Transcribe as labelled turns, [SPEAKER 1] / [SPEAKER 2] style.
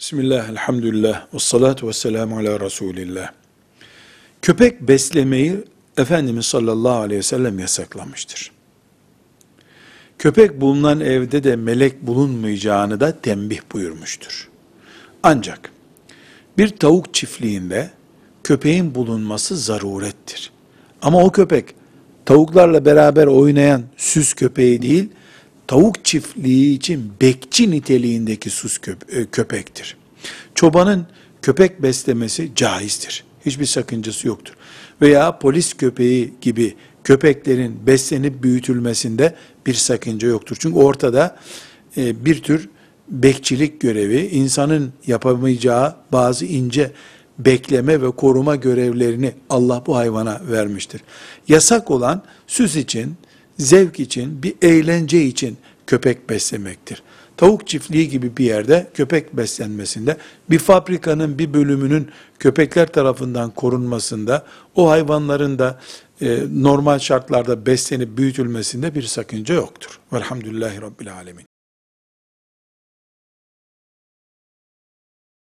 [SPEAKER 1] Bismillah, elhamdülillah, ve salatu ve selamu ala Resulillah. Köpek beslemeyi Efendimiz sallallahu aleyhi ve sellem yasaklamıştır. Köpek bulunan evde de melek bulunmayacağını da tembih buyurmuştur. Ancak bir tavuk çiftliğinde köpeğin bulunması zarurettir. Ama o köpek tavuklarla beraber oynayan süs köpeği değil, tavuk çiftliği için bekçi niteliğindeki sus köp- e, köpektir. Çobanın köpek beslemesi caizdir. Hiçbir sakıncası yoktur. Veya polis köpeği gibi köpeklerin beslenip büyütülmesinde bir sakınca yoktur. Çünkü ortada e, bir tür bekçilik görevi, insanın yapamayacağı bazı ince bekleme ve koruma görevlerini Allah bu hayvana vermiştir. Yasak olan süs için, zevk için, bir eğlence için köpek beslemektir. Tavuk çiftliği gibi bir yerde köpek beslenmesinde, bir fabrikanın bir bölümünün köpekler tarafından korunmasında, o hayvanların da e, normal şartlarda beslenip büyütülmesinde bir sakınca yoktur. Velhamdülillahi Rabbil Alemin.